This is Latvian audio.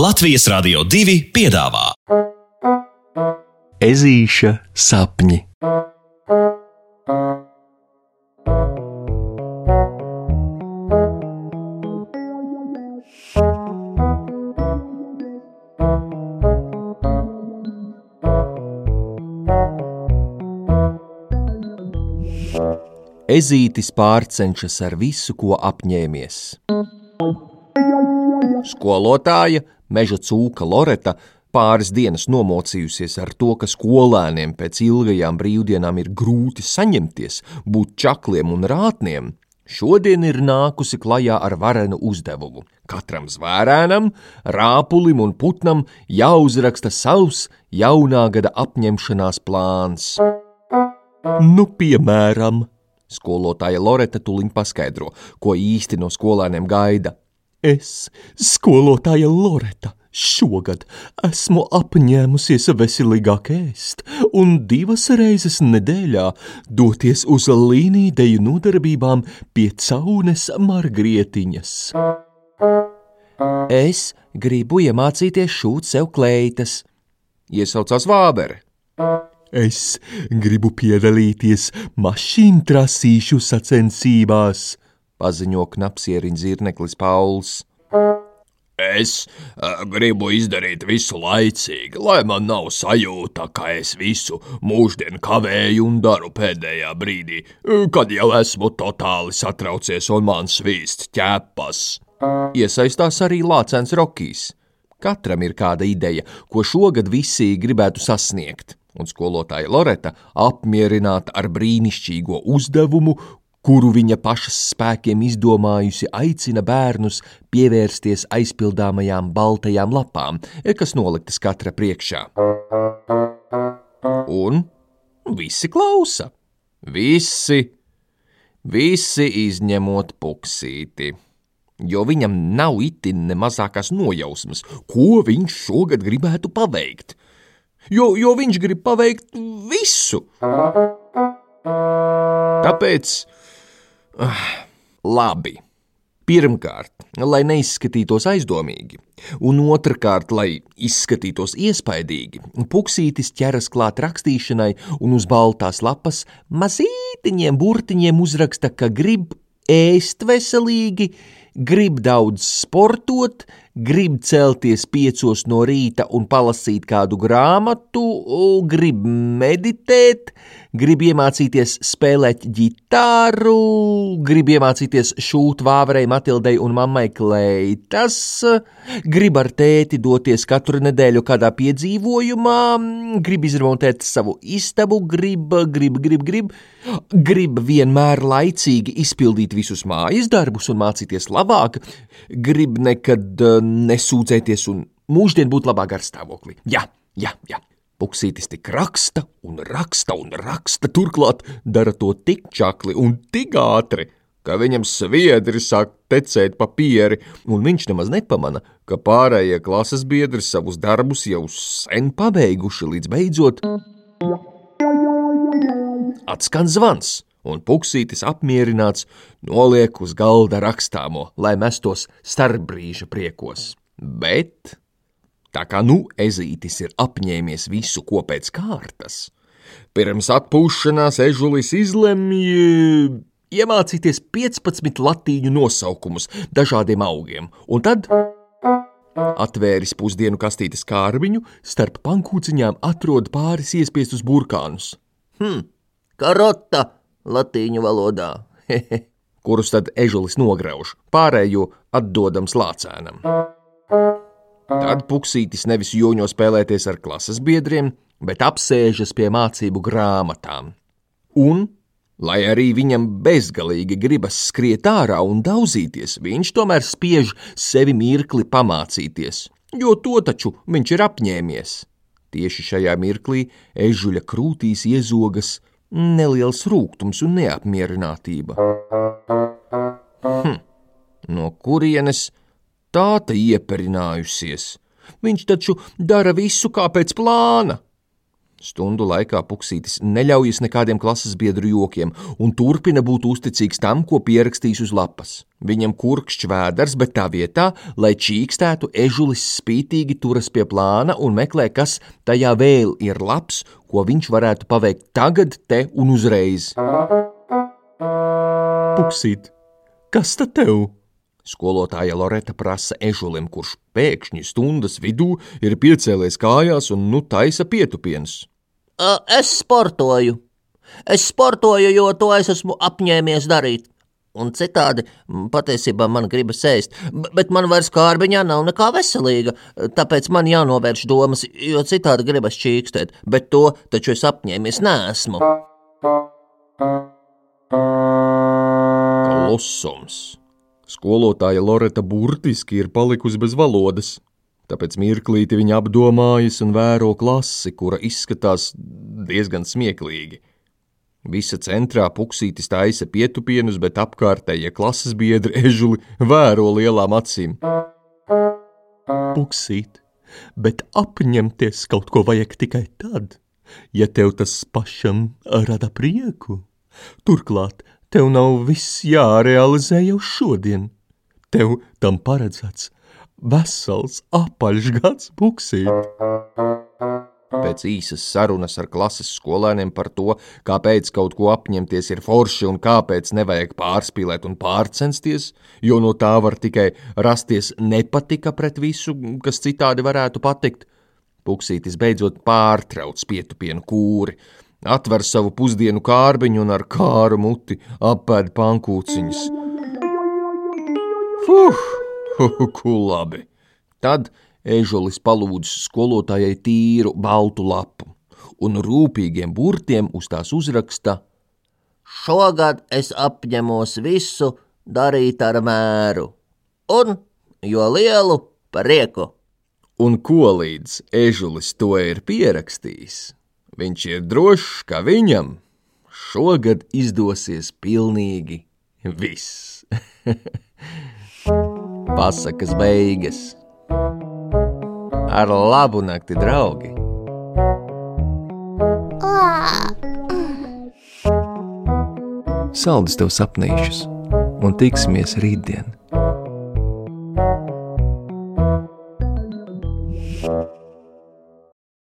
Latvijas Rādio 2 piedāvā Ezīša sapņi. Ezītis pārcenšas ar visu, ko apņēmies. Skolotāja, meža cūka Loreta, pāris dienas nomocījusies ar to, ka skolēniem pēc ilgajām brīvdienām ir grūti saņemties, būt čakliem un rātniem, šodien ir nākusi klajā ar varenu uzdevumu. Katram zvērēnam, rāpulim un putnam jāuzraksta savs jaunā gada apņemšanās plāns. Nu, piemēram, skolotāja Loreta tuliņ paskaidro, ko īsti no skolēniem gaida. Es, skolotāja Loreta, šogad esmu apņēmusies veselīgāk ēst un divas reizes nedēļā doties uz līnīdeju nodarbībām pie caunes margrietiņas. Es gribu iemācīties šūt sev kleitas, iesaucās Vābere. Es gribu piedalīties mašīnu trasīšu sacensībās, paziņo knapsieriņš zirneklis Pauls. Es uh, gribu izdarīt visu laicīgi, lai man nav sajūta, ka es visu mūždienu kavēju un daru pēdējā brīdī, kad jau esmu totāli satraucies un man svīst ķepas. Iesaistās arī Lācens Rokijs. Katram ir kāda ideja, ko šogad visi gribētu sasniegt un skolotāja Loreta, apmierināta ar brīnišķīgo uzdevumu, kuru viņa pašas spēkiem izdomājusi, aicina bērnus pievērsties aizpildāmajām baltajām lapām, kas noliktas katra priekšā. Un visi klausa, visi, visi izņemot puksīti jo viņam nav itin ne mazākās nojausmas, ko viņš šogad gribētu paveikt jo, jo viņš grib paveikt visu. Tāpēc, uh, labi. Pirmkārt, lai neizskatītos aizdomīgi, un otrkārt, lai izskatītos iespaidīgi, puksītis ķeras klāt rakstīšanai un uz baltās lapas mazītiņiem burtiņiem uzraksta, ka grib ēst veselīgi, grib daudz sportot, grib celties piecos no rīta un palasīt kādu grāmatu, grib meditēt, grib iemācīties spēlēt ģitāru, grib iemācīties šūt vāverei Matildei un mammai kleitas, grib ar tēti doties katru nedēļu kādā piedzīvojumā, grib izremontēt savu istabu, grib, grib, grib, grib, grib vienmēr laicīgi izpildīt visus mājas darbus un mācīties labāk, grib nekad nesūdzēties un mūždien būt labā garstāvoklī. Jā, jā, jā. Puksītis tik raksta un raksta un raksta, turklāt dara to tik čakli un tik ātri, ka viņam sviedri sāk tecēt papieri, un viņš nemaz nepamana, ka pārējie klases biedri savus darbus jau sen pabeiguši, līdz beidzot atskan zvans, un puksītis apmierināts noliek uz galda rakstāmo, lai mestos starpbrīža priekos. Bet Tā kā nu ezītis ir apņēmies visu ko pēc kārtas, pirms atpūšanās ežulis izlemj iemācīties 15 latīņu nosaukumus dažādiem augiem, un tad atvēris pusdienu kastītes kārbiņu, starp pankūciņām atrod pāris iespiestus burkānus. Hm, karota latīņu valodā, kurus tad ežulis nograuž, pārējo atdodams lācēnam. Tad puksītis nevis joņo spēlēties ar klases biedriem, bet apsēžas pie mācību grāmatām. Un, lai arī viņam bezgalīgi gribas skriet ārā un daudzīties, viņš tomēr spiež sevi mirkli pamācīties, jo to taču viņš ir apņēmies. Tieši šajā mirklī ežuļa krūtīs iezogas neliels rūkums un neapmierinātība. Hm, no kurienes tāta ieperinājusies. Viņš taču dara visu kā pēc plāna. Stundu laikā Puksītis neļaujas nekādiem klases biedru jokiem un turpina būt uzticīgs tam, ko pierakstījis uz lapas. Viņam kurkšķi vēders, bet tā vietā, lai čīkstētu, ežulis spītīgi turas pie plāna un meklē, kas tajā vēl ir labs, ko viņš varētu paveikt tagad, te un uzreiz. Puksīt, kas tad tev? Skolotāja Loreta prasa ežulim, kurš pēkšņi stundas vidū ir piecēlies kājās un nu taisa pietupienus. Es sportoju. Es sportoju, jo to es esmu apņēmies darīt. Un citādi patiesībā man gribas ēst, bet man vairs kārbiņā nav nekā veselīga. Tāpēc man jānovērš domas, jo citādi gribas čīkstēt, bet to taču es apņēmies nesmu. Klusums. Skolotāja Loreta burtiski ir palikusi bez valodas. Tāpēc mirklīti viņa apdomājas un vēro klasi, kura izskatās diezgan smieklīgi. Visa centrā puksītis taisa pietupienus, bet apkārtējie klases biedri ežuli vēro lielām acīm. Puksīt, bet apņemties kaut ko vajag tikai tad, ja tev tas pašam rada prieku. Turklāt tev nav viss jārealizē jau šodien. Tev tam paredzēts vesels apaļš gads puksīt. Pēc īsas sarunas ar klases skolēniem par to, kāpēc kaut ko apņemties ir forši un kāpēc nevajag pārspīlēt un pārcensties, jo no tā var tikai rasties nepatika pret visu, kas citādi varētu patikt, Puksītis beidzot pārtrauc pietupienu kūri, atver savu pusdienu kārbiņu un ar kāru muti apēd pankūciņas. Fuh, ku labi! Tad ežulis palūdz skolotājai tīru baltu lapu un rūpīgiem burtiem uz tās uzraksta: Šogad es apņemos visu darīt ar mēru, un jo lielu prieku. Un ko līdz ežulis to ir pierakstījis, viņš ir drošs, ka viņam šogad izdosies pilnīgi viss. Pasakas beigas! Ar labu nakti, draugi! Saldus tev sapnīšus un tiksimies rītdien!